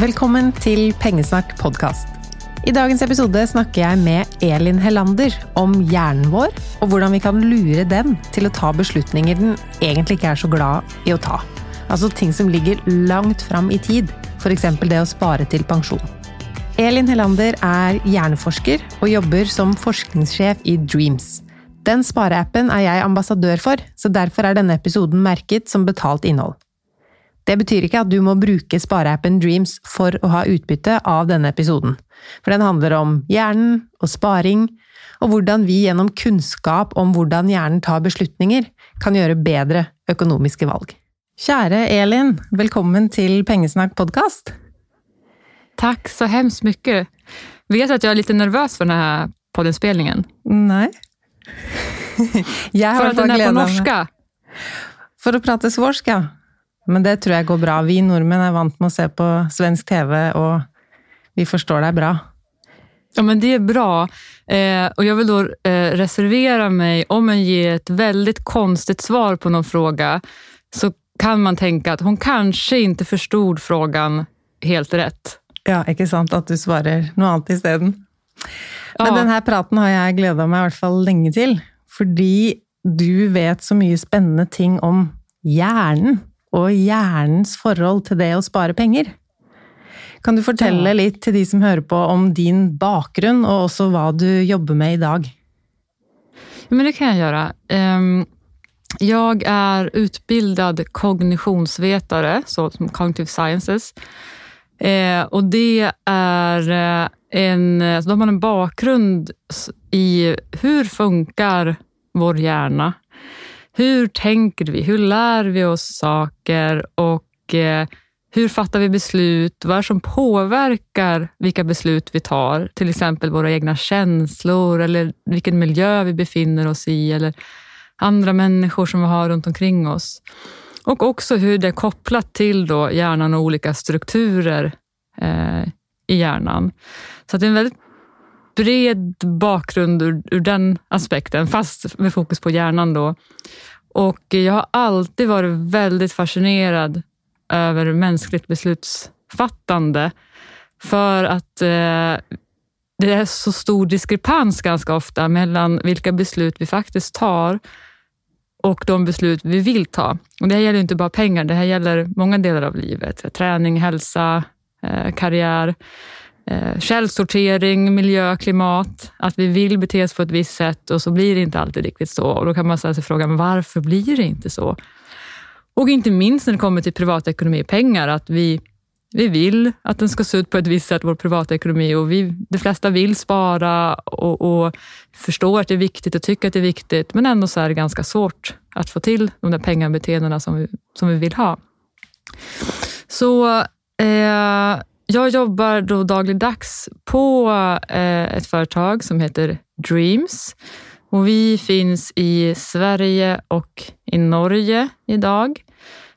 Velkommen til Pengesnakk podkast. I dagens episode snakker jeg med Elin Hellander om hjernen vår, og hvordan vi kan lure den til å ta beslutninger den egentlig ikke er så glad i å ta. Altså ting som ligger langt fram i tid, f.eks. det å spare til pensjon. Elin Hellander er hjerneforsker og jobber som forskningssjef i Dreams. Den spareappen er jeg ambassadør for, så derfor er denne episoden merket som betalt innhold. Det betyr ikke at du må bruke spareappen Dreams for å ha utbytte av denne episoden, for den handler om hjernen og sparing, og hvordan vi gjennom kunnskap om hvordan hjernen tar beslutninger, kan gjøre bedre økonomiske valg. Kjære Elin, velkommen til Pengesnakk podkast. Tack så hemskt mycket. Vet du att jag är lite nervös för den här poddinspelningen? Nej. Jag för att den är på norska. For å prate svorska. Men det tror jeg går bra. Vi nordmenn er vant med å se på svensk TV, og vi forstår deg bra. Ja, men det är bra. Eh, och jag vill då eh, reservera mig, om man ger ett väldigt konstigt svar på någon fråga, så kan man tänka att hon kanske inte förstod frågan helt rätt. Ja, ikke sant? At du svarer noe annet isteden. Men ja. denne praten har jeg gleda meg i hvert fall lenge til. Fordi du vet så mye spennende ting om hjernen. Og hjernens forhold til det å spare penger. Kan du fortelle litt til de som hører på om din bakgrunn, og også hva du jobber med i dag? Men det kan jeg gjøre. Um Jag är utbildad kognitionsvetare, så som Cognitive Sciences. Eh, och det är eh, en, så då har man en bakgrund i hur funkar vår hjärna? Hur tänker vi? Hur lär vi oss saker? Och eh, hur fattar vi beslut? Vad är det som påverkar vilka beslut vi tar? Till exempel våra egna känslor eller vilken miljö vi befinner oss i. Eller andra människor som vi har runt omkring oss. Och också hur det är kopplat till då hjärnan och olika strukturer eh, i hjärnan. Så det är en väldigt bred bakgrund ur, ur, den aspekten, fast med fokus på hjärnan. då. Och jag har alltid varit väldigt fascinerad över mänskligt beslutsfattande. För att eh, det är så stor diskrepans ganska ofta mellan vilka beslut vi faktiskt tar och de beslut vi vill ta. Och det här gäller inte bara pengar, det här gäller många delar av livet. Träning, hälsa, eh, karriär, eh, källsortering, miljö, klimat. Att vi vill bete oss på ett visst sätt och så blir det inte alltid riktigt så. Och Då kan man ställa sig frågan, varför blir det inte så? Och inte minst när det kommer till privatekonomi och pengar, att vi vi vill att den ska se ut på ett visst sätt, vår privatekonomi. Och vi, de flesta vill spara och, och förstår att det är viktigt och tycker att det är viktigt. Men ändå så är det ganska svårt att få till de där pengabeteendena som vi, som vi vill ha. Så eh, jag jobbar då dagligdags på eh, ett företag som heter Dreams. Och vi finns i Sverige och i Norge idag.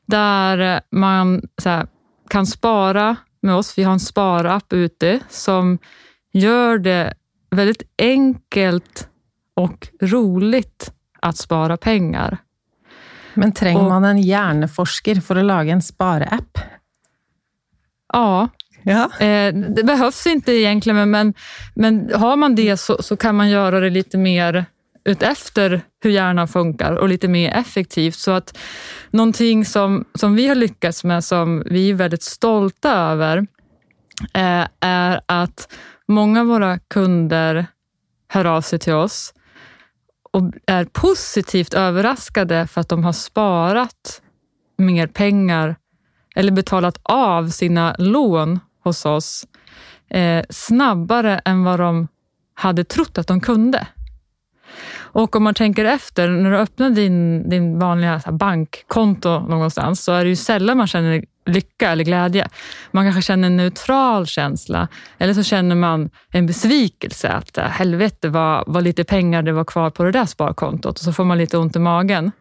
Där man här, kan spara med oss. Vi har en sparapp ute som gör det väldigt enkelt och roligt att spara pengar. Men trenger och, man en hjärneforsker för att laga en sparapp? Ja, ja. Eh, det behövs inte egentligen, men, men har man det så, så kan man göra det lite mer utefter hur hjärnan funkar och lite mer effektivt. Så att någonting som, som vi har lyckats med, som vi är väldigt stolta över, eh, är att många av våra kunder hör av sig till oss och är positivt överraskade för att de har sparat mer pengar eller betalat av sina lån hos oss eh, snabbare än vad de hade trott att de kunde. Och om man tänker efter, när du öppnar din, din vanliga bankkonto någonstans så är det ju sällan man känner lycka eller glädje. Man kanske känner en neutral känsla eller så känner man en besvikelse att eh, helvete vad, vad lite pengar det var kvar på det där sparkontot och så får man lite ont i magen.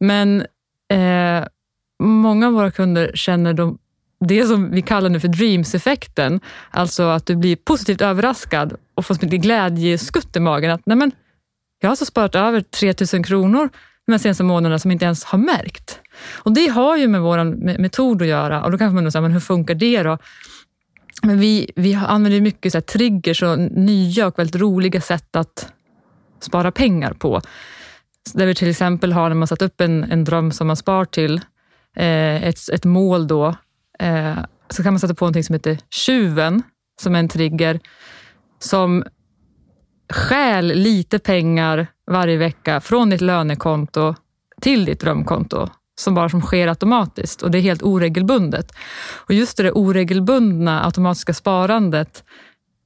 Men eh, många av våra kunder känner de, det som vi kallar nu för dreams-effekten, alltså att du blir positivt överraskad och får lite glädjeskutt i magen. Att, nej men, jag har alltså sparat över 3000 kronor de senaste månaderna som inte ens har märkt. Och det har ju med vår metod att göra och då kanske man undrar, så men hur funkar det då? Men vi, vi använder mycket så här triggers och nya och väldigt roliga sätt att spara pengar på. Där vi till exempel har, när man satt upp en, en dröm som man spar till, eh, ett, ett mål då, eh, så kan man sätta på någonting som heter tjuven, som är en trigger som stjäl lite pengar varje vecka från ditt lönekonto till ditt drömkonto som bara som sker automatiskt och det är helt oregelbundet. Och just det oregelbundna automatiska sparandet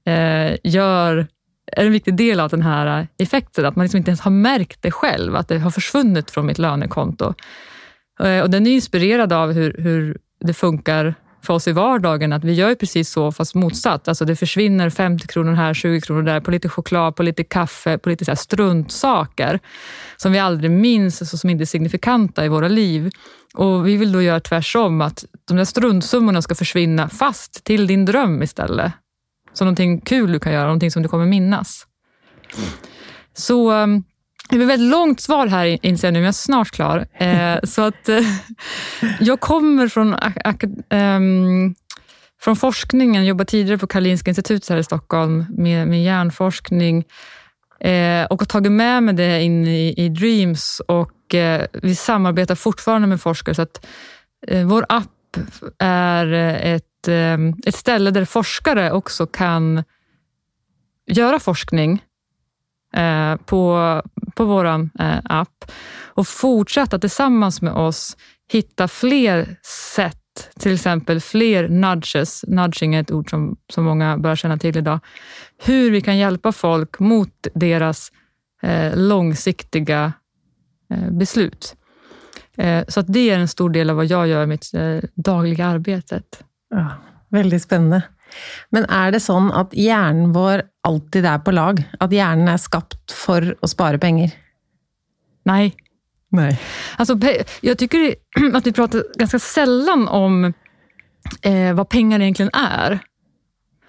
eh, gör, är en viktig del av den här effekten, att man liksom inte ens har märkt det själv, att det har försvunnit från mitt lönekonto. Eh, och den är inspirerad av hur, hur det funkar för oss i vardagen att vi gör precis så fast motsatt. Alltså det försvinner 50 kronor här, 20 kronor där på lite choklad, på lite kaffe, på lite så struntsaker som vi aldrig minns, alltså som inte är signifikanta i våra liv. Och Vi vill då göra tvärtom, att de där struntsummorna ska försvinna fast till din dröm istället. Så någonting kul du kan göra, någonting som du kommer minnas. Så ehm, det blir ett väldigt långt svar här inser jag nu, men jag är snart klar. Eh, så att eh, jag kommer från, eh, från forskningen, jobbade tidigare på Karolinska institutet här i Stockholm med, med hjärnforskning eh, och har tagit med mig det in i, i Dreams och eh, vi samarbetar fortfarande med forskare så att eh, vår app är eh, ett, ehm, ett ställe där forskare också kan göra forskning eh, på, på vår eh, app och fortsätta tillsammans med oss hitta fler sätt, till exempel fler nudges. Nudging är ett ord som, som många bör känna till idag. Hur vi kan hjälpa folk mot deras eh, långsiktiga eh, beslut. Eh, så att det är en stor del av vad jag gör i mitt eh, dagliga arbete. Ja, väldigt spännande. Men är det så att hjärnan vår alltid är på lag? Att hjärnan är skapt för att spara pengar? Nej. Nej. Alltså, jag tycker att vi pratar ganska sällan om eh, vad pengar egentligen är.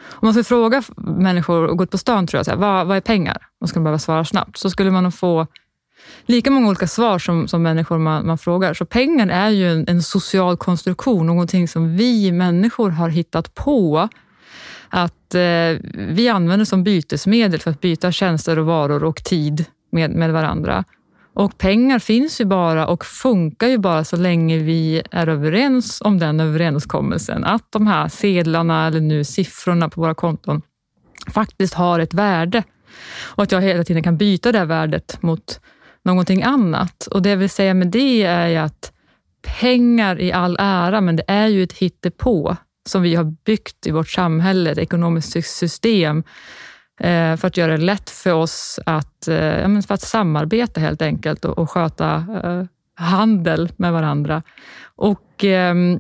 Om man skulle fråga människor och gå ut på stan, tror jag, så här, vad, vad är pengar? Och ska behöva svara snabbt, så skulle man få lika många olika svar som, som människor man, man frågar. Så pengar är ju en, en social konstruktion, någonting som vi människor har hittat på att eh, vi använder som bytesmedel för att byta tjänster och varor och tid med, med varandra. Och pengar finns ju bara och funkar ju bara så länge vi är överens om den överenskommelsen. Att de här sedlarna eller nu siffrorna på våra konton faktiskt har ett värde och att jag hela tiden kan byta det värdet mot någonting annat. Och Det jag vill säga med det är ju att pengar i all ära, men det är ju ett hittepå som vi har byggt i vårt samhälle, ett ekonomiskt system, eh, för att göra det lätt för oss att, eh, för att samarbeta helt enkelt och, och sköta eh, handel med varandra. Och ehm,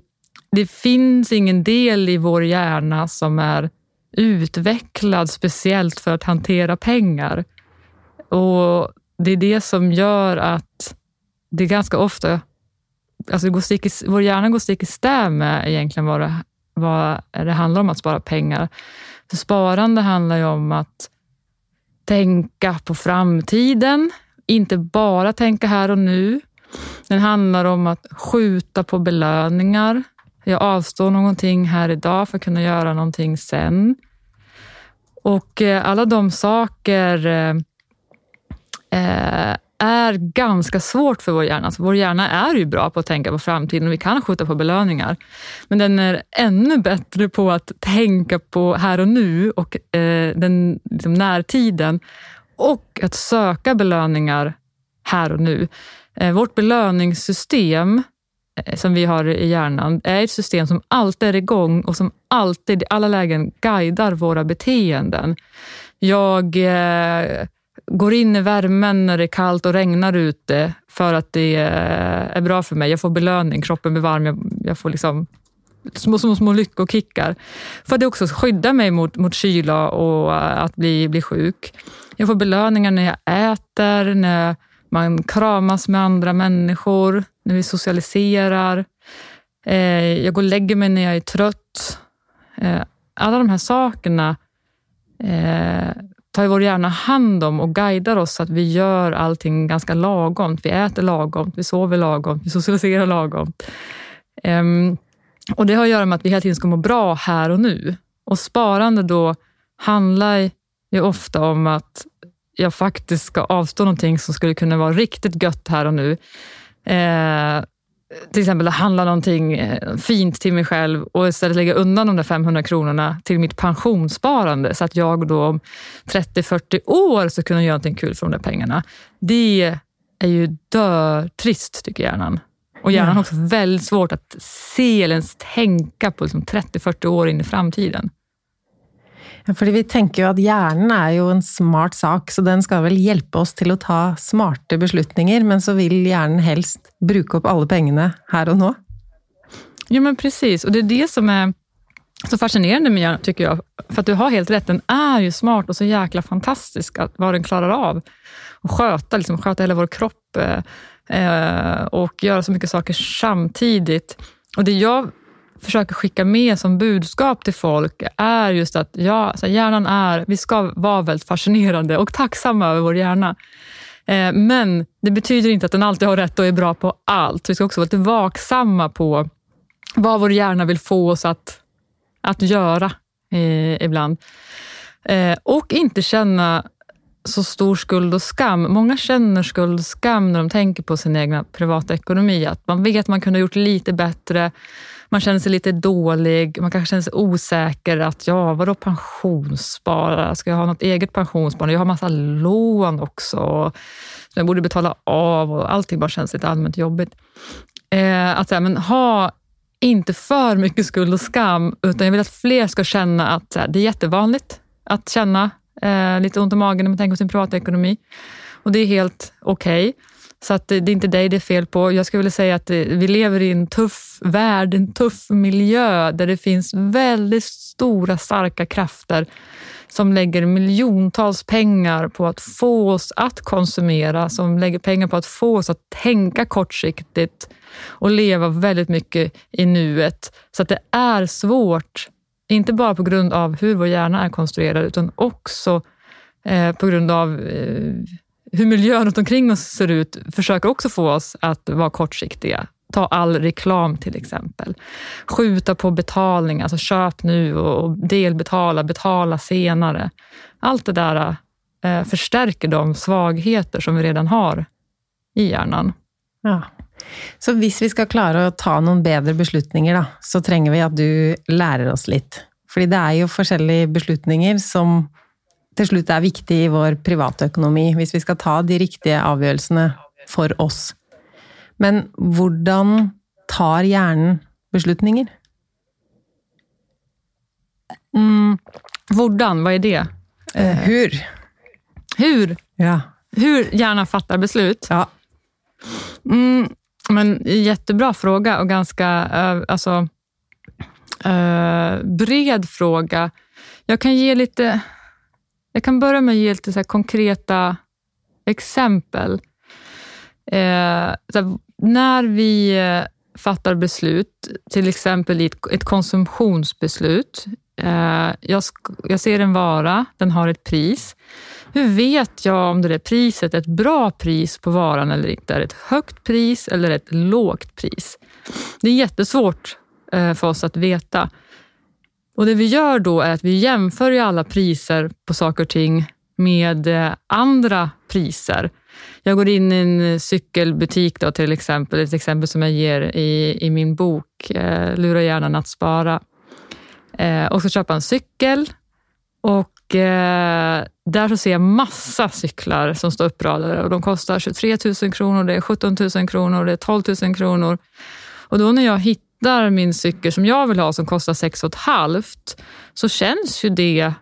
det finns ingen del i vår hjärna som är utvecklad speciellt för att hantera pengar. Och Det är det som gör att det ganska ofta alltså går stick i, vår hjärna går stick i stäv med egentligen vad det vad det handlar om att spara pengar. För sparande handlar ju om att tänka på framtiden, inte bara tänka här och nu. Den handlar om att skjuta på belöningar. Jag avstår någonting här idag för att kunna göra någonting sen. Och eh, alla de saker eh, eh är ganska svårt för vår hjärna. Alltså vår hjärna är ju bra på att tänka på framtiden och vi kan skjuta på belöningar. Men den är ännu bättre på att tänka på här och nu och eh, den liksom, närtiden och att söka belöningar här och nu. Eh, vårt belöningssystem eh, som vi har i hjärnan är ett system som alltid är igång och som alltid i alla lägen guidar våra beteenden. Jag eh, går in i värmen när det är kallt och regnar ute för att det eh, är bra för mig. Jag får belöning, kroppen blir varm, jag, jag får liksom små, små, små lyckokickar. För att det också skyddar mig mot, mot kyla och eh, att bli, bli sjuk. Jag får belöningar när jag äter, när man kramas med andra människor, när vi socialiserar. Eh, jag går och lägger mig när jag är trött. Alla de här sakerna tar vår hjärna hand om och guidar oss så att vi gör allting ganska lagom. Vi äter lagom, vi sover lagom, vi socialiserar lagom. Um, ehm, och Det har att göra med att vi hela tiden ska må bra här och nu. Och sparande då handlar ju ofta om att jag faktiskt ska avstå någonting som skulle kunna vara riktigt gött här och nu. Eh, till exempel handla någonting eh, fint till mig själv och istället lägga undan de där 500 kronorna till mitt pensionssparande så att jag då om 30-40 år ska kunna göra någonting kul för de där pengarna. Det är ju dötrist, tycker hjärnan. Och hjärnan har också väldigt svårt att se eller ens tänka på liksom 30-40 år in i framtiden. Fordi vi tenker jo at hjernen er jo en smart sak, så den skal vel hjelpe oss til å ta smarte beslutninger, men så vill hjernen helst bruke opp alle pengene her och nu. Ja, men precis. Och det är det som är så fascinerande med hjärnan, tycker jag. För att du har helt rätt, den är ju smart och så jäkla fantastisk, att vad den klarar av. att sköta, liksom, sköta hela vår kropp eh, eh, och göra så mycket saker samtidigt. Och det jag försöker skicka med som budskap till folk är just att ja, så hjärnan är, vi ska vara väldigt fascinerande och tacksamma över vår hjärna. Eh, men det betyder inte att den alltid har rätt och är bra på allt. Vi ska också vara lite vaksamma på vad vår hjärna vill få oss att, att göra eh, ibland. Eh, och inte känna så stor skuld och skam. Många känner skuld och skam när de tänker på sin egna privatekonomi. Att man vet att man kunde ha gjort lite bättre man känner sig lite dålig, man kanske känner sig osäker. att ja, vadå pensionsspara? Ska jag ha något eget pensionssparande? Jag har massa lån också som jag borde betala av och allting bara känns lite allmänt jobbigt. Eh, att säga, men ha inte för mycket skuld och skam, utan jag vill att fler ska känna att här, det är jättevanligt att känna eh, lite ont i magen när man tänker på sin privatekonomi. Och det är helt okej. Okay. Så att det är inte dig det är fel på. Jag skulle vilja säga att eh, vi lever i en tuff värld, en tuff miljö där det finns väldigt stora, starka krafter som lägger miljontals pengar på att få oss att konsumera, som lägger pengar på att få oss att tänka kortsiktigt och leva väldigt mycket i nuet. Så att det är svårt, inte bara på grund av hur vår hjärna är konstruerad, utan också eh, på grund av eh, hur miljön runt omkring oss ser ut försöker också få oss att vara kortsiktiga. Ta all reklam till exempel. Skjuta på betalning, alltså köp nu och delbetala, betala senare. Allt det där eh, förstärker de svagheter som vi redan har i hjärnan. Ja. Så om vi ska klara att ta någon bättre beslutningar, så tränger vi att du lär oss lite. För det är ju olika beslutningar som till slut är viktig i vår privatekonomi, om vi ska ta de riktiga avgörelserna för oss. Men hur tar hjärnan beslutningar? Mm, hvordan, vad är det? Eh, hur? Hur? Ja. Hur hjärnan fattar beslut? Ja. Mm, men jättebra fråga och ganska alltså, uh, bred fråga. Jag kan ge lite jag kan börja med att ge lite så konkreta exempel. Eh, när vi eh, fattar beslut, till exempel ett, ett konsumtionsbeslut. Eh, jag, jag, ser en vara, den har ett pris. Hur vet jag om det där priset är ett bra pris på varan eller inte? Är det ett högt pris eller ett lågt pris? Det är jättesvårt eh, för oss att veta. Och Det vi gör då är att vi jämför alla priser på saker och ting med eh, andra priser. Jag går in i en cykelbutik då, till exempel, ett exempel som jag ger i, i min bok eh, Lura hjärnan att spara. Eh, och ska köpa en cykel och eh, där så ser jag massa cyklar som står uppradade och de kostar 23 000 kronor, det är 17 000 kronor, det är 12 000 kronor. Och då när jag hittar hittar min cykel som jag vill ha som kostar 6 halvt så känns ju det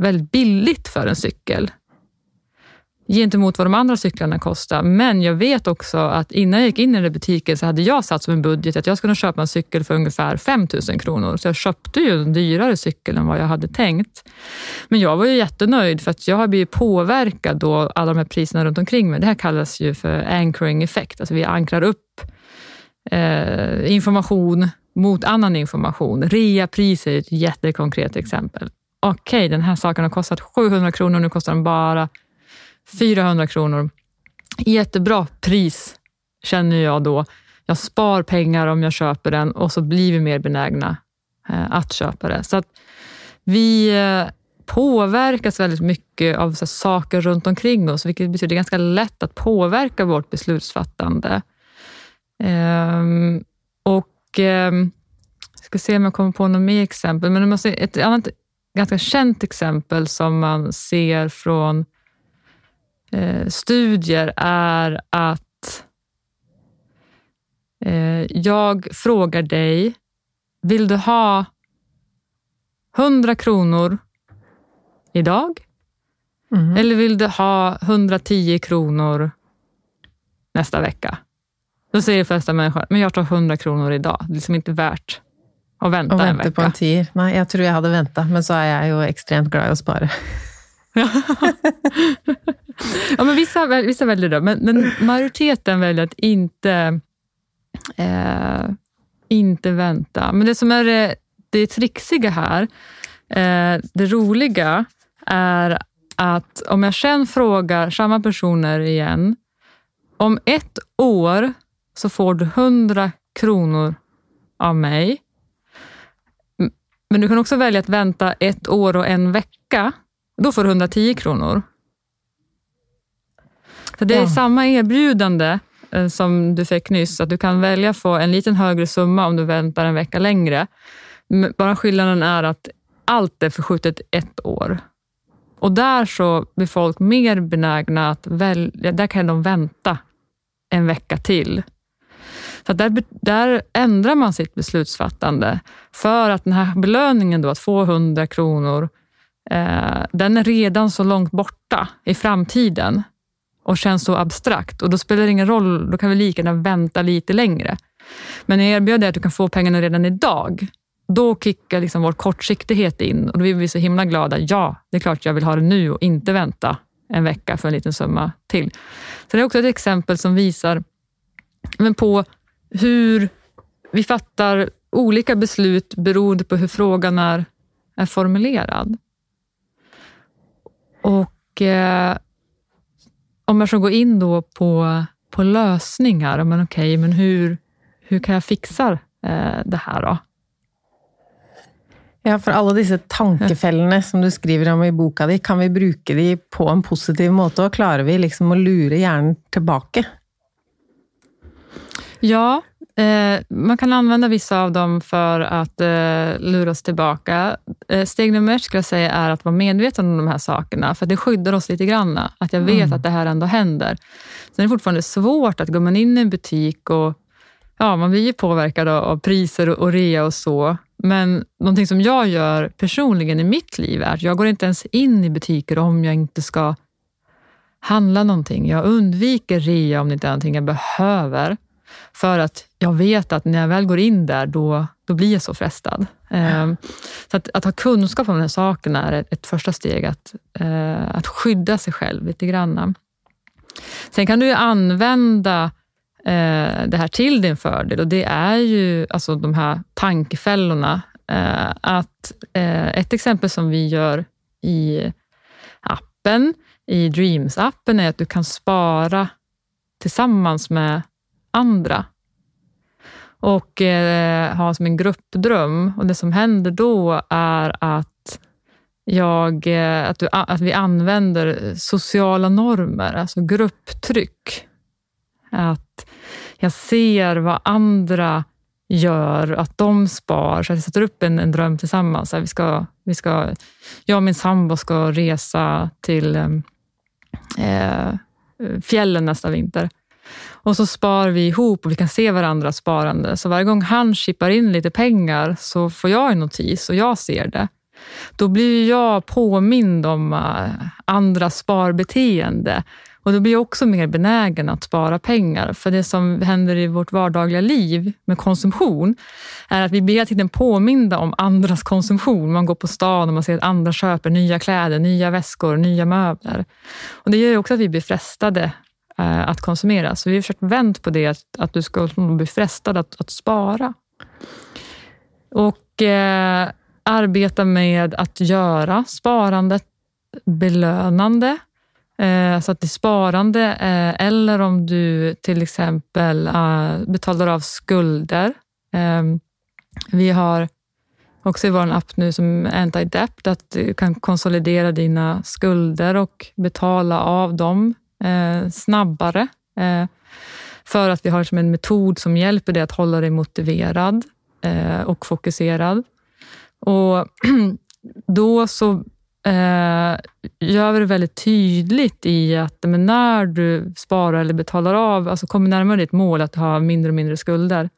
väldigt billigt för en cykel gentemot vad de andra cyklarna kostar. Men jag vet också att innan jag gick in i den butiken så hade jag satt som en budget att jag skulle köpa en cykel för ungefär 5 000 kronor. Så jag köpte ju en dyrare cykel än vad jag hade tänkt. Men jag var ju jättenöjd för att jag har blivit påverkad då alla de här priserna runt omkring mig. Det här kallas ju för anchoring effect. Alltså vi ankrar upp eh, information mot annan information. Reapriser är ett jättekonkret exempel. okej, okay, den här saken har kostat 700 kronor, nu kostar den bara 400 kronor. Jättebra pris, känner jag då. Jag spar pengar om jag köper den och så blir vi mer benägna eh, att köpa det. Så att vi eh, påverkas väldigt mycket av så saker runt omkring oss, vilket betyder ganska lätt att påverka vårt beslutsfattande. Um, och um, jag ska se om jag kommer på något mer exempel, men måste, ett annat ganska känt exempel som man ser från eh, studier är att eh, jag frågar dig, vill du ha 100 kronor idag? Mm. Eller vill du ha 110 kronor nästa vecka? Då säger de flesta människor, men jag tar 100 kronor idag. Det är liksom inte värt att vänta, och vänta en vecka. på en tier. Nej, jag tror jag hade väntat, men så är jag ju extremt glad att spara. ja, men vissa, vissa väljer det, men, men majoriteten väljer att inte, eh, inte vänta. Men det som är det, det trixiga här, eh, det roliga, är att om jag sen frågar samma personer igen, om ett år så får du 100 kronor av mig. Men du kan också välja att vänta ett år och en vecka. Då får du 110 kronor. Så det är ja. samma erbjudande eh, som du fick nyss, att du kan välja att få en liten högre summa om du väntar en vecka längre. Bara skillnaden är att allt är förskjutet ett år. Och där så blir folk mer benägna att välja, där kan de vänta en vecka till. Så där, där ändrar man sitt beslutsfattande för att den här belöningen, då, att få 100 kronor, eh, den är redan så långt borta i framtiden och känns så abstrakt. Och Då spelar det ingen roll, då kan vi lika gärna vänta lite längre. Men när jag erbjuder dig att du kan få pengarna redan idag, då kickar liksom vår kortsiktighet in och då blir vi så himla glada. Ja, det är klart jag vill ha det nu och inte vänta en vecka för en liten summa till. Så det är också ett exempel som visar men på hur vi fattar olika beslut beroende på hur frågan är, är formulerad. Och eh, om jag ska gå in då på, på lösningar, men okej, okay, men hur, hur kan jag fixa eh, det här då? Ja, för alla dessa tankefellene som du skriver om i boken, kan vi bruka dem på en positiv måte, och klarar vi liksom att lura hjärnan tillbaka? Ja, eh, man kan använda vissa av dem för att eh, lura oss tillbaka. Eh, steg nummer ett skulle jag säga är att vara medveten om de här sakerna, för det skyddar oss lite grann. Att jag vet mm. att det här ändå händer. Sen är det fortfarande svårt att gå man in i en butik och ja, man blir ju påverkad av priser och rea och så. Men någonting som jag gör personligen i mitt liv är att jag går inte ens in i butiker om jag inte ska handla någonting. Jag undviker rea om det inte är någonting jag behöver. För att jag vet att när jag väl går in där, då, då blir jag så frestad. Mm. Så att, att, ha kunskap om den här saken är ett, ett första steg, att, eh, att skydda sig själv lite grann. Sen kan du använda eh, det här till din fördel och det är ju alltså de här tankefällorna. Eh, att, ett exempel som vi gör i appen, i Dreams-appen, är att du kan spara tillsammans med andra och eh, ha som en gruppdröm. Och Det som händer då är att, jag, eh, att, du, att vi använder sociala normer, alltså grupptryck. Att jag ser vad andra gör, att de spar. Så jag sätter upp en, en dröm tillsammans. Vi ska, vi ska, jag och min sambo ska resa till eh, eh fjällen nästa vinter. Och så spar vi ihop och vi kan se varandras sparande. Så varje gång han chippar in lite pengar så får jag en notis och jag ser det. Då blir jag påmind om eh, uh, andras sparbeteende och då blir jag också mer benägen att spara pengar. För det som händer i vårt vardagliga liv med konsumtion är att vi blir hela tiden påminda om andras konsumtion. Man går på stan och man ser att andra köper nya kläder, nya väskor, nya möbler. Och Det gör också att vi blir frestade eh, att konsumera. Så vi har försökt vänt på det, att, att du ska liksom bli frestad att, att spara. Och eh, arbeta med att göra sparandet belönande. Eh, så att det är sparande eh, eller om du till exempel eh, betalar av skulder. Ehm, vi har också i vår app nu som Anti-Dept att du kan konsolidera dina skulder och betala av dem Eh, snabbare. Eh, för att vi har som en metod som hjälper dig att hålla dig motiverad eh, och fokuserad. Och då så eh, gör vi det väldigt tydligt i att men när du sparar eller betalar av, alltså kommer närmare ditt mål att ha mindre och mindre skulder,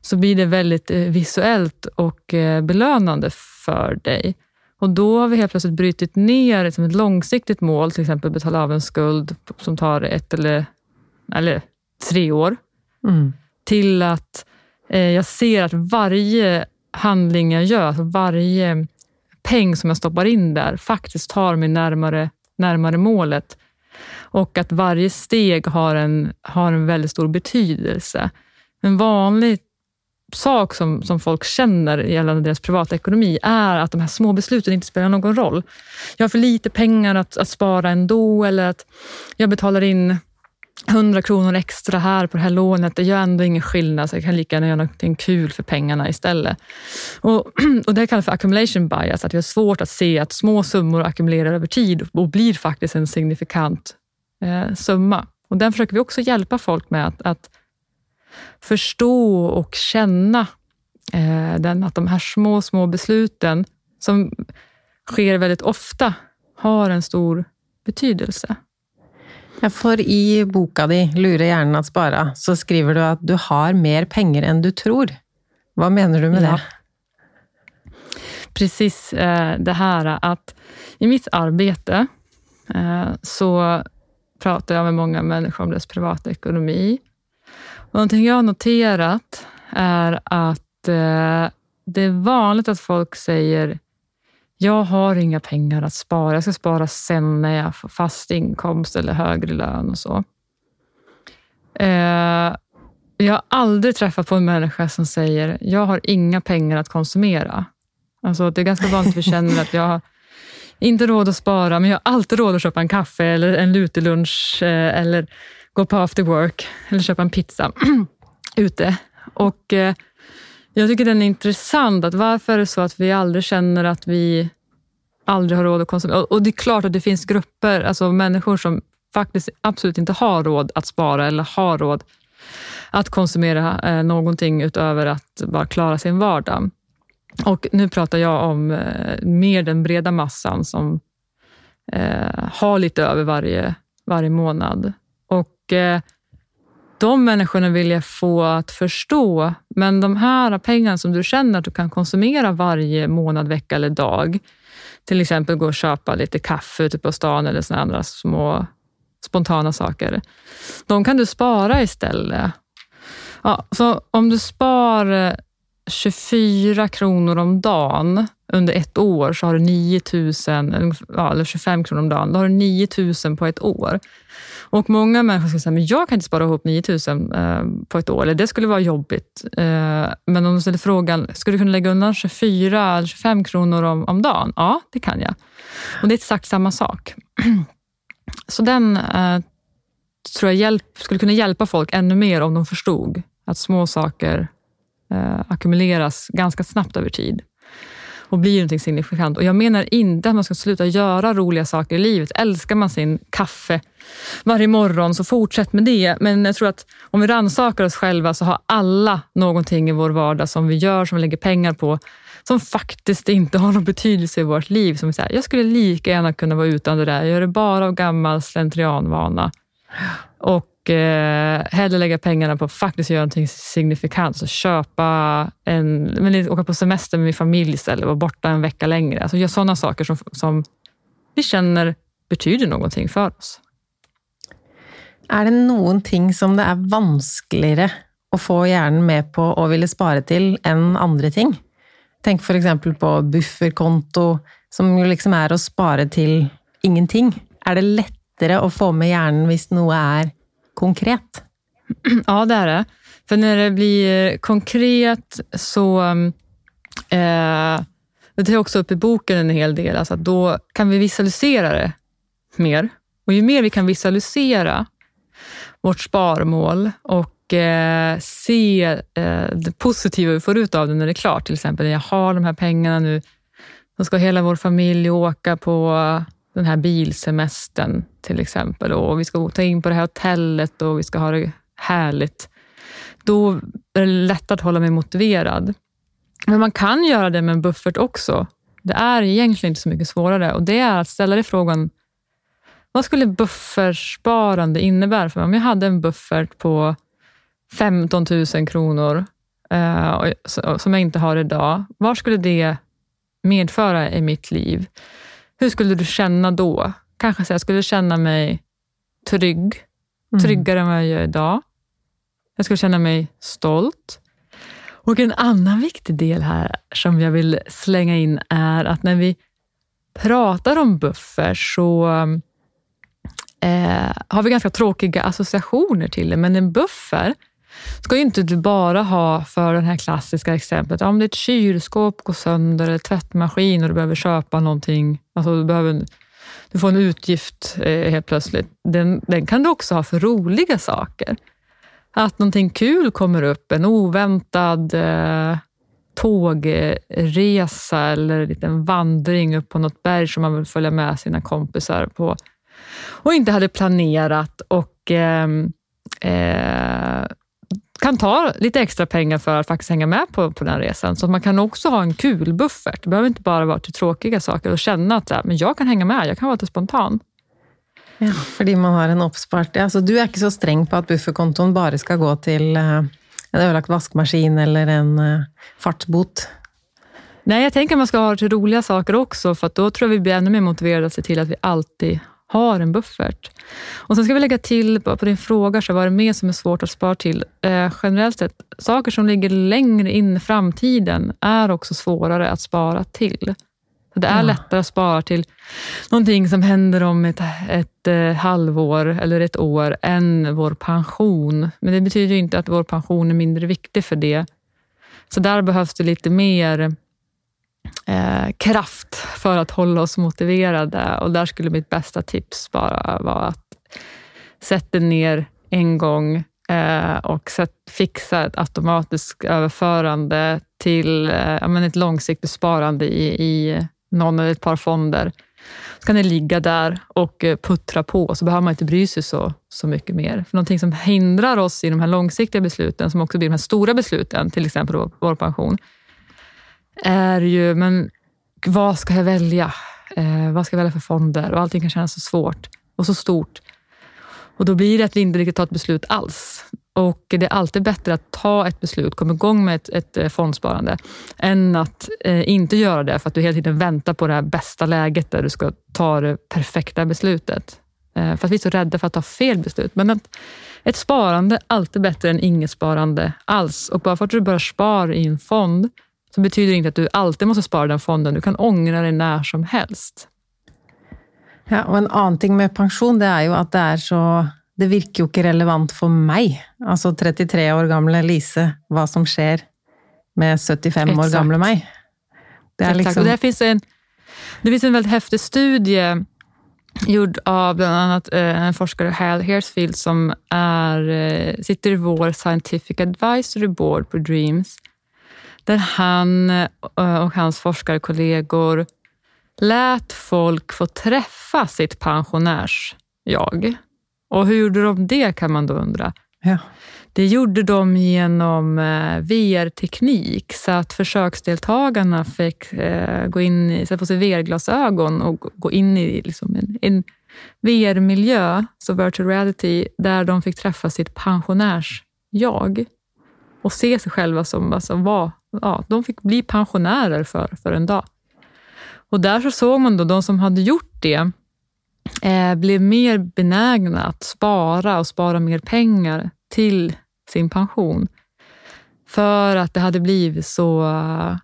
så blir det väldigt visuellt och belönande för dig. Och Då har vi helt plötsligt brutit ner liksom ett långsiktigt mål, till exempel betala av en skuld som tar ett eller, eller tre år, mm. till att eh, jag ser att varje handling jag gör, alltså varje peng som jag stoppar in där faktiskt tar mig närmare, närmare målet. Och att varje steg har en, har en väldigt stor betydelse. En vanlig sak som, som folk känner gällande deras privatekonomi är att de här små besluten inte spelar någon roll. Jag har för lite pengar att, att spara ändå eller att jag betalar in 100 kronor extra här på det här lånet, det gör ändå ingen skillnad, så jag kan lika gärna göra någonting kul för pengarna istället. Och, och det kallas för accumulation bias, att vi har svårt att se att små summor ackumulerar över tid och blir faktiskt en signifikant eh, summa. Och Den försöker vi också hjälpa folk med att, att förstå och känna eh, den, att de här små, små besluten som sker väldigt ofta har en stor betydelse. Ja, for i boka di 'Lure hjernen att spara' så skriver du att du har mer pengar än du tror. Vad menar du med ja. det? Precis eh, det här att i mitt arbete eh, så pratar jag med många människor om deras privatekonomi. Någonting jag har noterat är att eh, det är vanligt att folk säger jag har inga pengar att spara. Jag ska spara sen när jag får fast inkomst eller högre lön och så. Eh, jag har aldrig träffat på en människa som säger, jag har inga pengar att konsumera. Alltså, det är ganska vanligt att vi känner att jag har inte råd att spara, men jag har alltid råd att köpa en kaffe eller en lutelunch eh, eller gå på after work eller köpa en pizza ute. Och eh, jag tycker den är intressant. att Varför är det så att vi aldrig känner att vi aldrig har råd att konsumera? Och det är klart att det finns grupper, alltså människor som faktiskt absolut inte har råd att spara eller har råd att konsumera eh, någonting utöver att bara klara sin vardag. Och nu pratar jag om eh, mer den breda massan som eh, har lite över varje, varje månad. Och eh, de människorna vill jag få att förstå, men de här pengarna som du känner att du kan konsumera varje månad, vecka eller dag, till exempel gå och köpa lite kaffe ute på stan eller såna andra små spontana saker, de kan du spara istället. Ja, så om du spar 24 kronor om dagen under ett år så har du 9 000, ja, eller 25 kronor om dagen, då har du 9 000 på ett år. Och Många människor säger säga, men jag kan inte spara ihop 9 000 eh, på ett år, eller det skulle vara jobbigt. Eh, men om du ställer frågan, skulle du kunna lägga undan 24 eller 25 kronor om, om dagen? Ja, det kan jag. Och Det är exakt samma sak. Så den eh, tror jag hjälp, skulle kunna hjälpa folk ännu mer om de förstod att små saker eh, ackumuleras ganska snabbt över tid och blir någonting signifikant. Och Jag menar inte att man ska sluta göra roliga saker i livet. Älskar man sin kaffe varje morgon, så fortsätt med det. Men jag tror att om vi rannsakar oss själva så har alla någonting i vår vardag som vi gör, som vi lägger pengar på, som faktiskt inte har någon betydelse i vårt liv. Som säger, jag skulle lika gärna kunna vara utan det där. Jag gör det bara av gammal slentrianvana. Och eh, hellre lägga pengarna på att faktiskt göra någonting signifikant. Så köpa en, men åka på semester med min familj istället, vara borta en vecka längre. Alltså göra sådana saker som, som vi känner betyder någonting för oss. Är det någonting som det är vanskligare att få hjärnan med på och vilja spara till än andra ting? Tänk för exempel på bufferkonto, som ju liksom är att spara till ingenting. Är det lättare att få med hjärnan om något är konkret? Ja, det är det. För när det blir eh, konkret så... Mm, eh, Det tar jag också upp i boken en hel del. Alltså att då kan vi visualisera det mer. Och ju mer vi kan visualisera vårt sparmål och eh, se eh, det positiva vi får ut av det när det är klart. Till exempel, jag har de här pengarna nu, då ska hela vår familj åka på den här bilsemestern till exempel och vi ska ta in på det här hotellet och vi ska ha det härligt. Då är det lätt att hålla mig motiverad. Men man kan göra det med en buffert också. Det är egentligen inte så mycket svårare och det är att ställa dig frågan, vad skulle buffertsparande innebära för mig? Om jag hade en buffert på 15 000 kronor eh, som jag inte har idag, vad skulle det medföra i mitt liv? Hur skulle du känna då? Kanske så jag skulle känna mig trygg, mm. tryggare än vad jag gör idag. Jag skulle känna mig stolt. Och en annan viktig del här som jag vill slänga in är att när vi pratar om buffer så eh, har vi ganska tråkiga associationer till det, men en buffer ska ju inte du bara ha för det här klassiska exemplet. Om ditt kylskåp går sönder, eller tvättmaskin och du behöver köpa någonting, alltså du, behöver, du får en utgift eh, helt plötsligt. Den, den kan du också ha för roliga saker. Att någonting kul kommer upp, en oväntad eh, tågresa eller en liten vandring upp på något berg som man vill följa med sina kompisar på och inte hade planerat och ehm, eh, eh, kan ta lite extra pengar för att faktiskt hänga med på, på den resan. Så man kan också ha en kul buffert. Det behöver inte bara vara till tråkiga saker och känna att men jag kan hänga med, jag kan vara lite spontan. Ja, fordi man har en oppspart altså, Du er ikke så streng på at bufferkontoen bare skal gå til uh, en överlagt vaskmaskin eller en uh, fartsbot? Nej, jag tänker att man ska ha det till roliga saker också, för då tror jag vi blir ännu mer motiverade att se till att vi alltid har en buffert. Och Sen ska vi lägga till på din fråga, så vad är det mer som är svårt att spara till? Eh, generellt sett, saker som ligger längre in i framtiden är också svårare att spara till. Så det är ja. lättare att spara till någonting som händer om ett, ett eh, halvår eller ett år än vår pension. Men det betyder inte att vår pension är mindre viktig för det. Så där behövs det lite mer eh, kraft för att hålla oss motiverade. Och där skulle mitt bästa tips bara vara att sätta ner en gång eh, och sätt, fixa ett automatiskt överförande till eh, ett långsiktigt sparande i, i någon eller ett par fonder. Så kan det ligga där och eh, puttra på, så behöver man inte bry sig så, så mycket mer. För någonting som hindrar oss i de här långsiktiga besluten, som också blir de här stora besluten, till exempel vår pension, är ju, men vad ska jag välja? Eh, vad ska jag välja för fonder? Och allting kan kännas så svårt och så stort. Och då blir det att vi inte riktigt tar ett beslut alls. Och Det är alltid bättre att ta ett beslut, komma igång med ett, ett eh, fondsparande, än att eh, inte göra det för att du hela tiden väntar på det här bästa läget där du ska ta det perfekta beslutet. Eh, för att vi är så rädda för att ta fel beslut. Men att ett sparande är alltid bättre än inget sparande alls. Och bara för att du börjar spara i en fond så betyder det inte att du alltid måste spara den fonden. Du kan ångra dig när som helst. Ja, och en annan ting med pension det är ju att det är så det virker jo ikke relevant for meg, altså 33 år gamle Lise, hva som skjer med 75 Exakt. år gamle meg. Det, är liksom... det, finns en, det finns en väldigt häftig studie gjord av bland annat eh, en forskare, Hal Hersfield, som är, eh, sitter i vår Scientific Advisory Board på Dreams, där han eh, och hans forskarkollegor lät folk få träffa sitt pensionärs-jag. Och hur gjorde de det kan man då undra. Ja. Det gjorde de genom eh, VR-teknik, så att försöksdeltagarna fick eh, gå in, sätta på sig VR-glasögon och gå in i liksom en, en VR-miljö, så virtual reality, där de fick träffa sitt pensionärs-jag och se sig själva som alltså, var, ja, de fick bli pensionärer för, för en dag. Och där så såg man då de som hade gjort det, eh, blev mer benägna att spara och spara mer pengar till sin pension. För att det hade blivit så eh,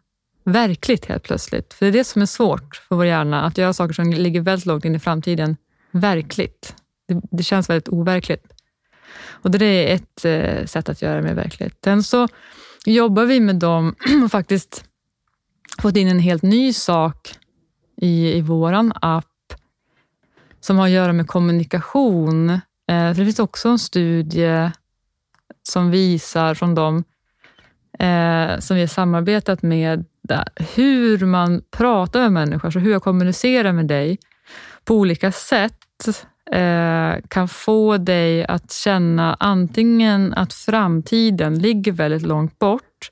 verkligt helt plötsligt. För det är det som är svårt för vår hjärna, att göra saker som ligger väldigt långt in i framtiden verkligt. Det, det känns väldigt overkligt. Och det är ett eh, sätt att göra det mer verkligt. Sen så jobbar vi med dem och faktiskt fått in en helt ny sak i, i vår app som har att göra med kommunikation. Eh, det finns också en studie som visar från dem eh, som vi har samarbetat med, hur man pratar med människor, så hur jag kommunicerar med dig på olika sätt Eh, kan få dig att känna antingen att framtiden ligger väldigt långt bort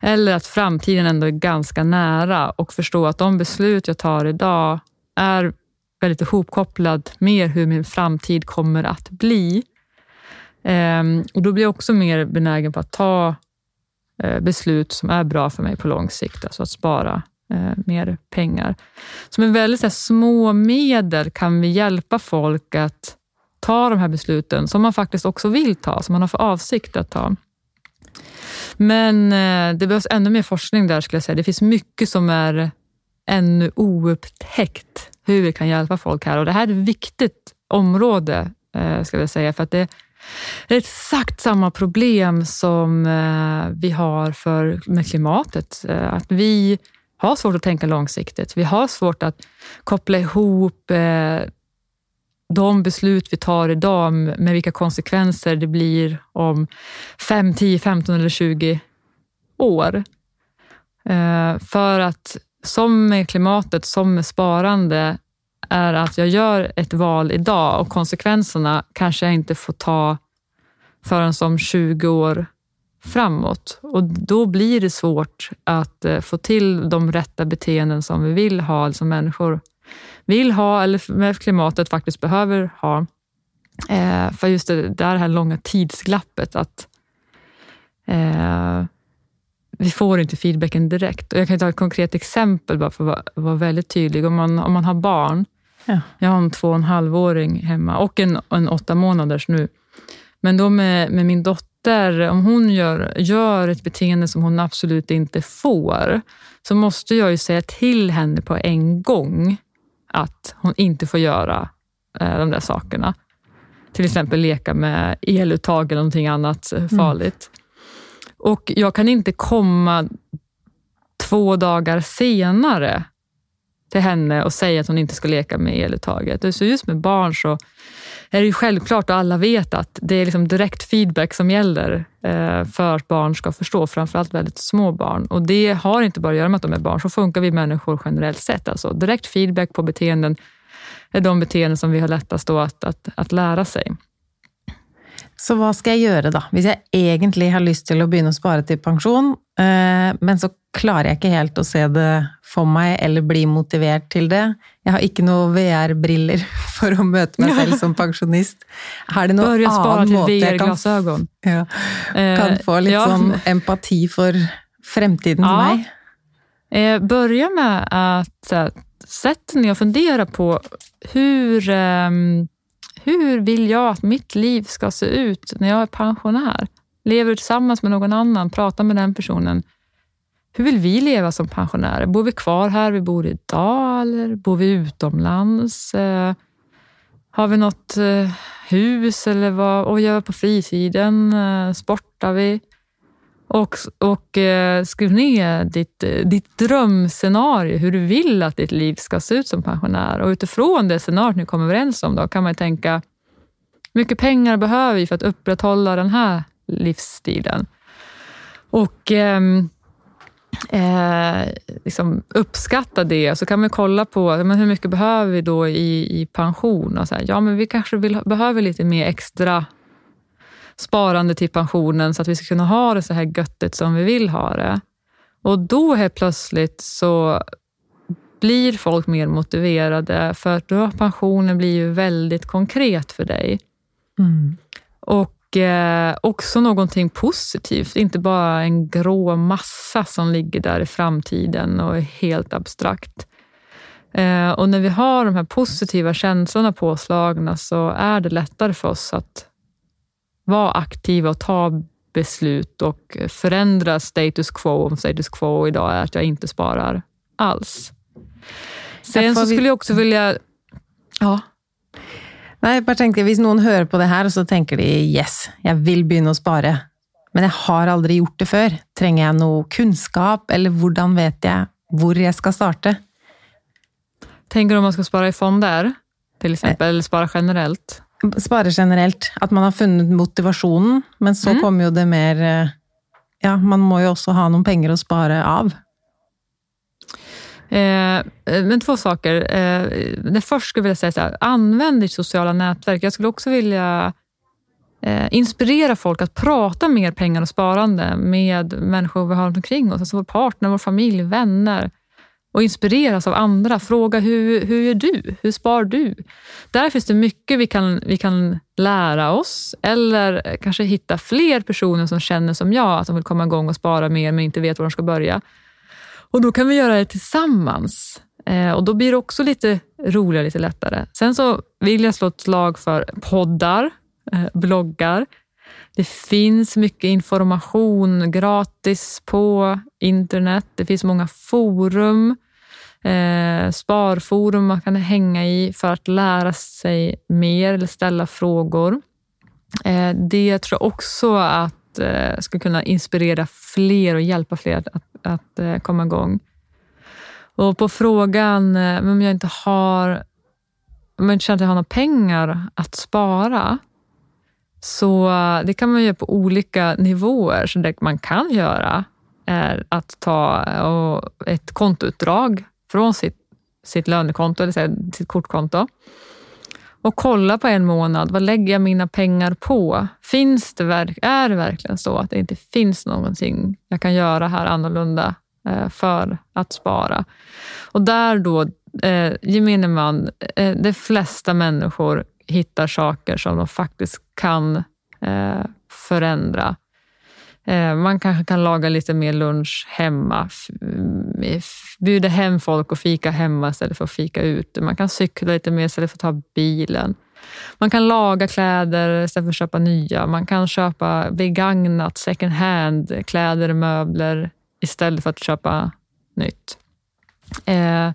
eller att framtiden ändå är ganska nära och förstå att de beslut jag tar idag är väldigt ihopkopplad med hur min framtid kommer att bli. Ehm, och Då blir jag också mer benägen på att ta eh, beslut som är bra för mig på lång sikt, alltså att spara eh, mer pengar. Så med väldigt så här, små medel kan vi hjälpa folk att ta de här besluten som man faktiskt också vill ta, som man har för avsikt att ta. Men eh, det behövs ännu mer forskning där skulle jag säga. Det finns mycket som är ännu oupptäckt, hur vi kan hjälpa folk här. Och Det här är ett viktigt område, eh, ska jag säga, för att det det är exakt samma problem som eh, vi har för, med klimatet. Eh, att vi har svårt att tänka långsiktigt. Vi har svårt att koppla ihop eh, de beslut vi tar idag med vilka konsekvenser det blir om 5, 10, 15 eller 20 år. Eh, för att som med klimatet, som med sparande, är att jag gör ett val idag och konsekvenserna kanske jag inte får ta förrän som 20 år framåt. Och Då blir det svårt att eh, få till de rätta beteenden som vi vill ha, som människor vill ha eller med klimatet faktiskt behöver ha. Eh, för just det, det här långa tidsglappet, att eh, vi får inte feedbacken direkt. Och jag kan ta ett konkret exempel bara för att vara, väldigt tydlig. Om man, om man har barn, ja. jag har en två och en halvåring hemma och en, en åtta månaders nu. Men då med, med min dotter, om hon gör, gör ett beteende som hon absolut inte får, så måste jag ju säga till henne på en gång att hon inte får göra eh, de där sakerna. Till exempel leka med eluttag eller någonting annat mm. farligt. Mm. Och jag kan inte komma två dagar senare till henne och säga att hon inte ska leka med eluttaget. Så just med barn så är det ju självklart och alla vet att det är liksom direkt feedback som gäller eh, för att barn ska förstå, framförallt väldigt små barn. Och Det har inte bara att göra med att de är barn, så funkar vi människor generellt sett. Alltså direkt feedback på beteenden är de beteenden som vi har lättast att, att, att lära sig. Så vad ska jag göra då? Om jag egentligen har lust till att börja spara till pension, eh, men så klarar jag inte helt att se det för mig eller bli motiverad till det. Jag har inte några VR-briller för att möta mig själv som pensionist. Har det någon Börja spara till VR-glasögon. Ja, kan eh, få lite ja. empati för framtiden ja. för mig. Eh, börja med att sätta ner och fundera på hur um, hur vill jag att mitt liv ska se ut när jag är pensionär? Lever tillsammans med någon annan, pratar med den personen. Hur vill vi leva som pensionärer? Bor vi kvar här vi bor idag eller bor vi utomlands? Eh, har vi något eh, hus eller vad, och gör vi på fritiden? Eh, sportar vi? Och, och eh, skriv ner ditt, eh, ditt drömscenario, hur du vill att ditt liv ska se ut som pensionär. Och utifrån det scenariot ni kommer överens om då, kan man tänka, hur mycket pengar behöver vi för att upprätthålla den här livsstilen? Och ehm, eh, liksom uppskatta det. Så kan man kolla på men hur mycket behöver vi då i, i pension. Och så här, ja, men vi kanske vill, behöver lite mer extra sparande till pensionen så att vi ska kunna ha det så här göttigt som vi vill ha det. Och då helt plötsligt så blir folk mer motiverade för att då har pensionen blivit väldigt konkret för dig. Mm. Och eh, också någonting positivt, inte bara en grå massa som ligger där i framtiden och är helt abstrakt. Eh, och när vi har de här positiva känslorna påslagna så är det lättare för oss att vara aktiva och ta beslut och förändra status quo om status quo idag är att jag inte sparar alls. Sen så skulle jag också vilja... Ja. Nej, jag bara tänkte, om någon hör på det här så tänker de yes, jag vill börja spara. Men jag har aldrig gjort det förr. Tränger jag någon kunskap eller hur vet jag var jag ska starta. Tänker du om man ska spara i fonder, till exempel, eller spara generellt? Spara generellt, att man har funnit motivationen, men så mm. kommer ju det mer... Eh, ja, man måste ju också ha några pengar att spara av. Eh, eh, men två saker. Eh, det först skulle jag vilja säga så här, använd ditt sociala nätverk. Jag skulle också vilja eh, inspirera folk att prata mer pengar och sparande med människor vi har runt omkring oss. Alltså vår partner, vår familj, vänner. Och inspireras av andra. Fråga hur, hur gör du? Hur spar du? Där finns det mycket vi kan, vi kan lära oss eller kanske hitta fler personer som känner som jag, att de vill komma igång och spara mer men inte vet var de ska börja. Och Då kan vi göra det tillsammans. Eh, och Då blir det också lite roligare, lite lättare. Sen så vill jag slå ett slag för poddar, eh, bloggar. Det finns mycket information gratis på internet. Det finns många forum, eh, sparforum man kan hänga i för att lära sig mer eller ställa frågor. Eh, det tror jag också att eh, ska kunna inspirera fler och hjälpa fler att, att eh, komma igång. Och på frågan eh, om jag inte har om jag inte känner att jag har några pengar att spara, så eh, det kan man göra på olika nivåer. Så det man kan göra är att ta ett kontoutdrag från sitt, sitt lönekonto, eller sitt kortkonto och kolla på en månad, vad lägger jag mina pengar på? Finns det, är det verkligen så att det inte finns någonting jag kan göra här annorlunda eh, för att spara? Och där då, eh, gemene man, eh, de flesta människor hittar saker som de faktiskt kan eh, förändra. Eh, man kanske kan laga lite mer lunch hemma, mm, bjuda hem folk och fika hemma istället för att fika ute. Man kan cykla lite mer istället för att ta bilen. Man kan laga kläder istället för att köpa nya. Man kan köpa begagnat, second hand, kläder och möbler istället för att köpa nytt. Eh,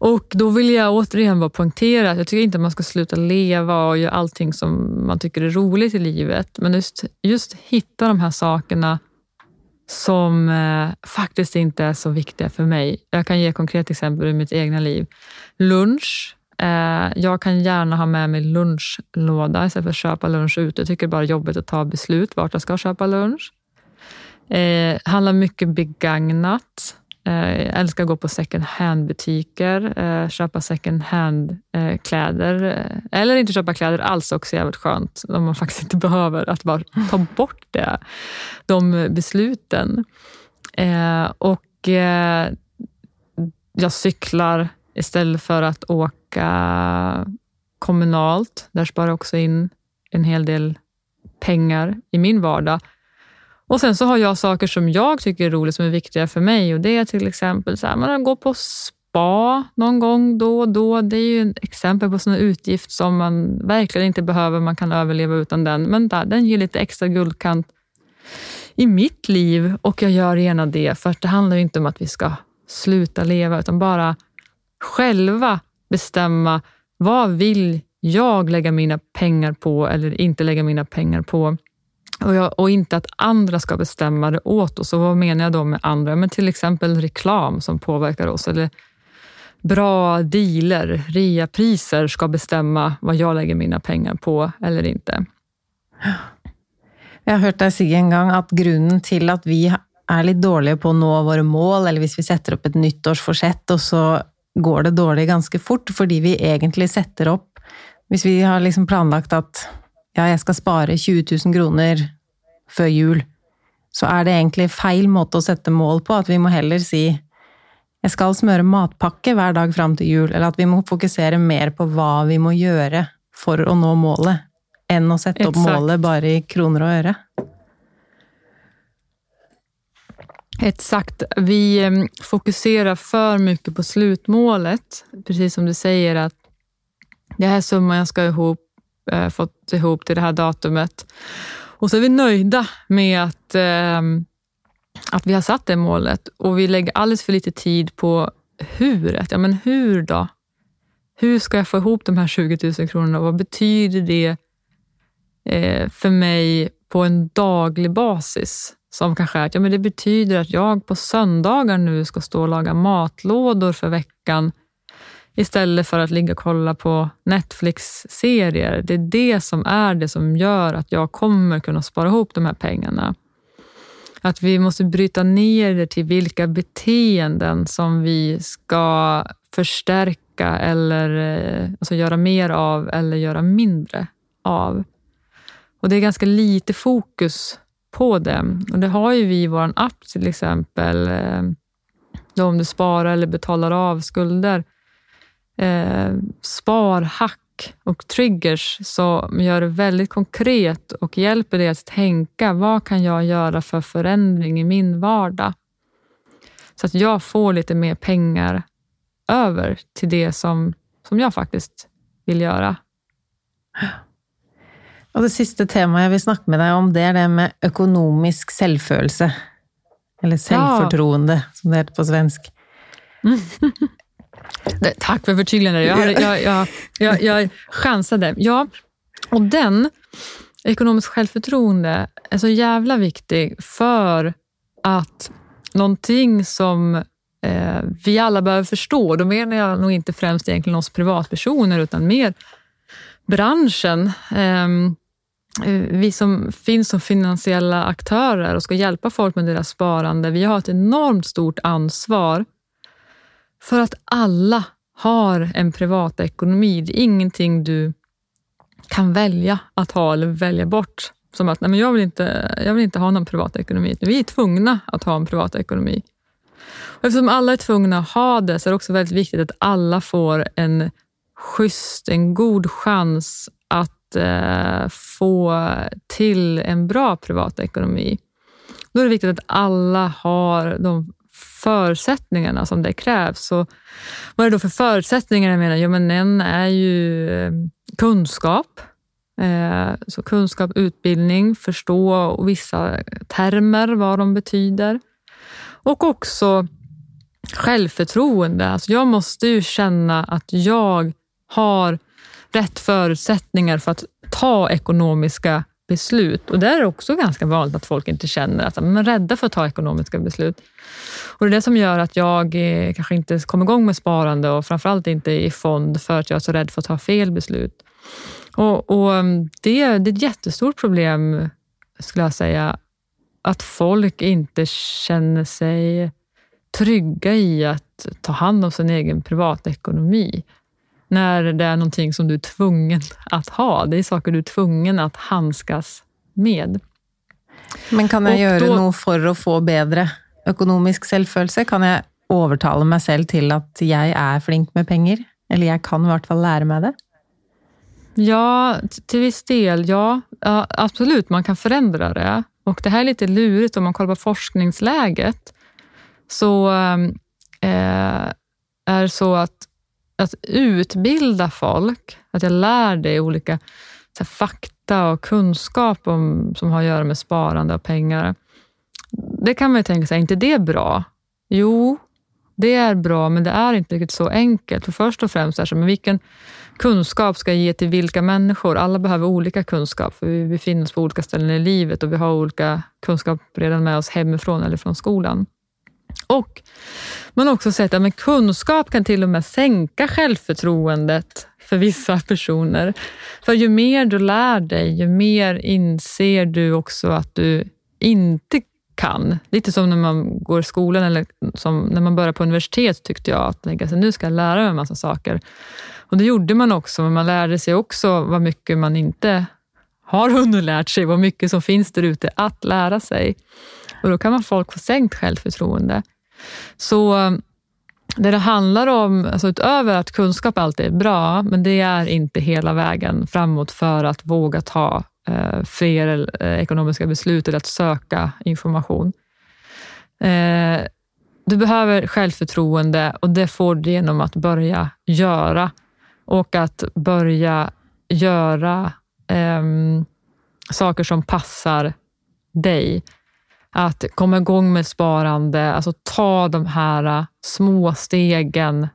och då vill jag återigen bara poängtera att jag tycker inte att man ska sluta leva och göra allting som man tycker är roligt i livet. Men just, just hitta de här sakerna som eh, faktiskt inte är så viktiga för mig. Jag kan ge ett konkret exempel ur mitt egna liv. Lunch. Eh, jag kan gärna ha med mig lunchlåda istället för att köpa lunch ute. Jag tycker det är bara jobbigt att ta beslut vart jag ska köpa lunch. Eh, handlar mycket begagnat. Jag älskar att gå på second hand-butiker, eh, köpa second hand-kläder. Eh, eller inte köpa kläder alls också jävligt skönt, om man faktiskt inte behöver. Att bara ta bort det, de besluten. Och jag cyklar istället för att åka kommunalt. Där sparar jag också in en hel del pengar i min vardag. Och Sen så har jag saker som jag tycker är roligt, som är viktiga för mig. Och Det är till exempel så här, man går på spa någon gång då och då. Det är ju ett exempel på en utgift som man verkligen inte behöver. Man kan överleva utan den. Men där, den ger lite extra guldkant i mitt liv och jag gör gärna det. För det handlar inte om att vi ska sluta leva, utan bara själva bestämma vad vill jag lägga mina pengar på eller inte lägga mina pengar på. Och, jag, och, inte att andra ska bestämma det åt oss. Och vad menar jag då med andra? Men till exempel reklam som påverkar oss. Eller bra dealer, reapriser ska bestämma vad jag lägger mina pengar på eller inte. Jag har hört dig säga en gång att grunden till att vi är lite dåliga på att nå våra mål, eller om vi sätter upp ett nyttårsforsett och så går det dåligt ganska fort, för vi egentligen sätter upp, om vi har liksom planlagt att ja, jag ska spara 20 000 kronor för jul, så är det egentligen fel måte att sätta mål på. Att vi må hellre säga jag ska smöra matpakke varje dag fram till jul, eller att vi måste fokusera mer på vad vi måste göra för att nå målet, än att sätta upp målet bara i kronor och öre. Exakt. Vi ehm, fokuserar för mycket på slutmålet. Precis som du säger, att det här summan jag ska ihop eh, fått ihop till det här datumet. Och så är vi nöjda med att, eh, att vi har satt det målet och vi lägger alldeles för lite tid på huret. Ja, men hur då? Hur ska jag få ihop de här 20 000 kronorna? Vad betyder det eh, för mig på en daglig basis? som kanske är att ja, men det betyder att jag på söndagar nu ska stå och laga matlådor för veckan istället för att ligga och kolla på Netflix-serier. Det är det som är det som gör att jag kommer kunna spara ihop de här pengarna. Att vi måste bryta ner det till vilka beteenden som vi ska förstärka eller eh, alltså göra mer av eller göra mindre av. Och Det är ganska lite fokus på det. Och Det har ju vi i vår app till exempel. Eh, då om du sparar eller betalar av skulder. Eh, sparhack och triggers som gör det väldigt konkret och hjälper dig att tänka vad kan jag göra för förändring i min vardag? Så att jag får lite mer pengar över till det som, som jag faktiskt vill göra. Och det sista temat jag vill snacka med dig om, det är det med ekonomisk självkänsla. Eller självförtroende, ja. som det heter på svensk. Tack för förtydligandet. Jag, jag, jag, jag, jag chansade. Ja, och den, ekonomiskt självförtroende, är så jävla viktig för att någonting som eh, vi alla behöver förstå, då menar jag nog inte främst egentligen oss privatpersoner, utan mer branschen. Eh, vi som finns som finansiella aktörer och ska hjälpa folk med deras sparande, vi har ett enormt stort ansvar för att alla har en privatekonomi. Det är ingenting du kan välja att ha eller välja bort. Som att, nej men jag, vill inte, jag vill inte ha någon privatekonomi. Vi är tvungna att ha en privatekonomi. Och eftersom alla är tvungna att ha det så är det också väldigt viktigt att alla får en schysst, en god chans att eh, få till en bra privatekonomi. Då är det viktigt att alla har de förutsättningarna som det krävs. Så vad är det då för förutsättningar? Jag menar, jo, men en är ju eh, kunskap. Eh, så kunskap, utbildning, förstå vissa termer, vad de betyder. Och också självförtroende. Alltså jag måste ju känna att jag har rätt förutsättningar för att ta ekonomiska beslut. Och där är det också ganska vanligt att folk inte känner att de är rädda för att ta ekonomiska beslut. Och Det är det som gör att jag eh, kanske inte kommer igång med sparande och framförallt inte i fond för att jag är så rädd för att ta fel beslut. Och, och mm, det, det är ett jättestort problem, skulle jag säga, att folk inte känner sig trygga i att ta hand om sin egen privatekonomi när det är någonting som du är tvungen att ha. Det är saker du är tvungen att handskas med. Men kan jag göra då, något för att få bättre ekonomisk självkänsla? Kan jag övertala mig själv till att jag är flink med pengar? Eller jag kan i alla fall lära mig det? Ja, till viss del, ja. Absolut, man kan förändra det. Och Det här är lite lurigt om man kollar på forskningsläget. Så eh, är så att att utbilda folk, att jag lär dig olika här, fakta och kunskap om, som har att göra med sparande och pengar. Det kan man ju tänka sig, är inte det bra? Jo, det är bra, men det är inte riktigt så enkelt. För först och främst är det men vilken kunskap ska jag ge till vilka människor? Alla behöver olika kunskap, för vi befinner oss på olika ställen i livet och vi har olika kunskap redan med oss hemifrån eller från skolan. Och man har också sett att kunskap kan till och med sänka självförtroendet för vissa personer. För ju mer du lär dig, ju mer inser du också att du inte kan. Lite som när man går i skolan eller som när man börjar på universitet tyckte jag att alltså, nu ska jag lära mig en massa saker. Och det gjorde man också, men man lärde sig också vad mycket man inte har hunnit lärt sig, vad mycket som finns där ute att lära sig. Och då kan man folk få sänkt självförtroende. Så um, det det handlar om, alltså utöver att kunskap alltid är bra, men det är inte hela vägen framåt för att våga ta eh, fler eh, ekonomiska beslut eller att söka information. Eh, du behöver självförtroende och det får du genom att börja göra och att börja göra um, saker som passar dig att komma igång med sparande, alltså ta de här äh, små stegen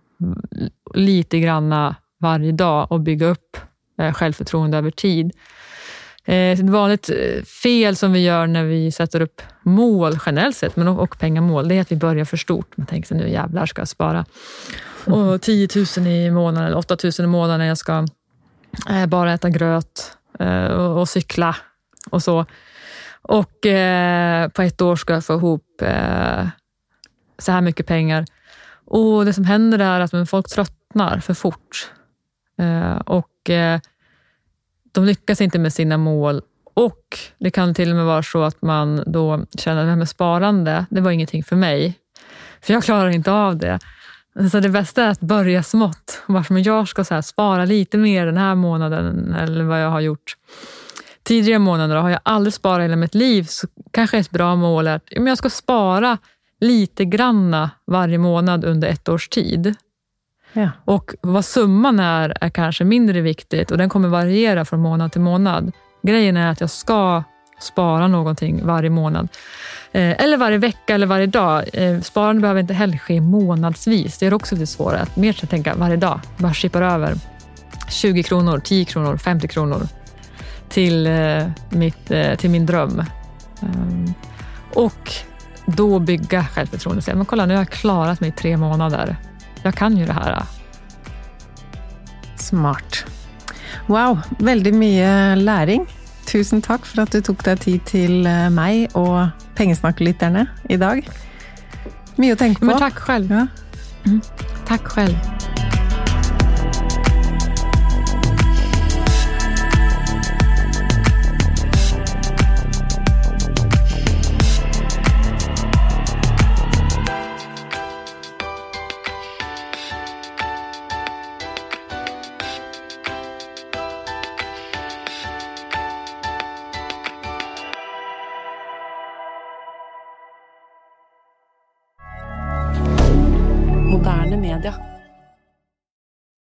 lite granna varje dag och bygga upp äh, självförtroende över tid. Eh, ett vanligt eh, fel som vi gör när vi sätter upp mål generellt sett, men och pengamål, det är att vi börjar för stort. Man tänker sig nu jävlar ska jag spara och 10 000 i månaden eller 8 000 i månaden. Jag ska eh, bara äta gröt Eh, och cykla och så. Och eh, på ett år ska jag få ihop eh, så här mycket pengar. Och Det som händer är att folk tröttnar för fort. Och de lyckas inte med sina mål och det kan till och med vara så att man då känner att det här med sparande, det var ingenting för mig. För jag klarar inte av det. Så det bästa är att börja smått. Varför jag ska så spara lite mer den här månaden eller vad jag har gjort tidigare månader. Har jag aldrig sparat hela mitt liv så kanske ett bra mål är att jag ska spara lite granna varje månad under ett års tid. Ja. Och vad summan är, är kanske mindre viktigt och den kommer variera från månad till månad. Grejen är att jag ska spara någonting varje månad. Eh, eller varje vecka eller varje dag. Eh, sparande behöver inte heller ske månadsvis. Det är också lite svårare. Att mer att tänka varje dag. Bara chippar över 20 kronor, 10 kronor, 50 kronor till, eh, mitt, till min dröm. Och då bygga självförtroende. Säga, men kolla, nu har jag klarat mig i tre månader jag kan ju det här. Smart. Wow, väldigt mycket läring. Tusen tack för att du tog dig tid till eh, mig och pengesnacklytterne idag. Mycket att tänka på. Men tack själv. Ja. Mm. Tack själv.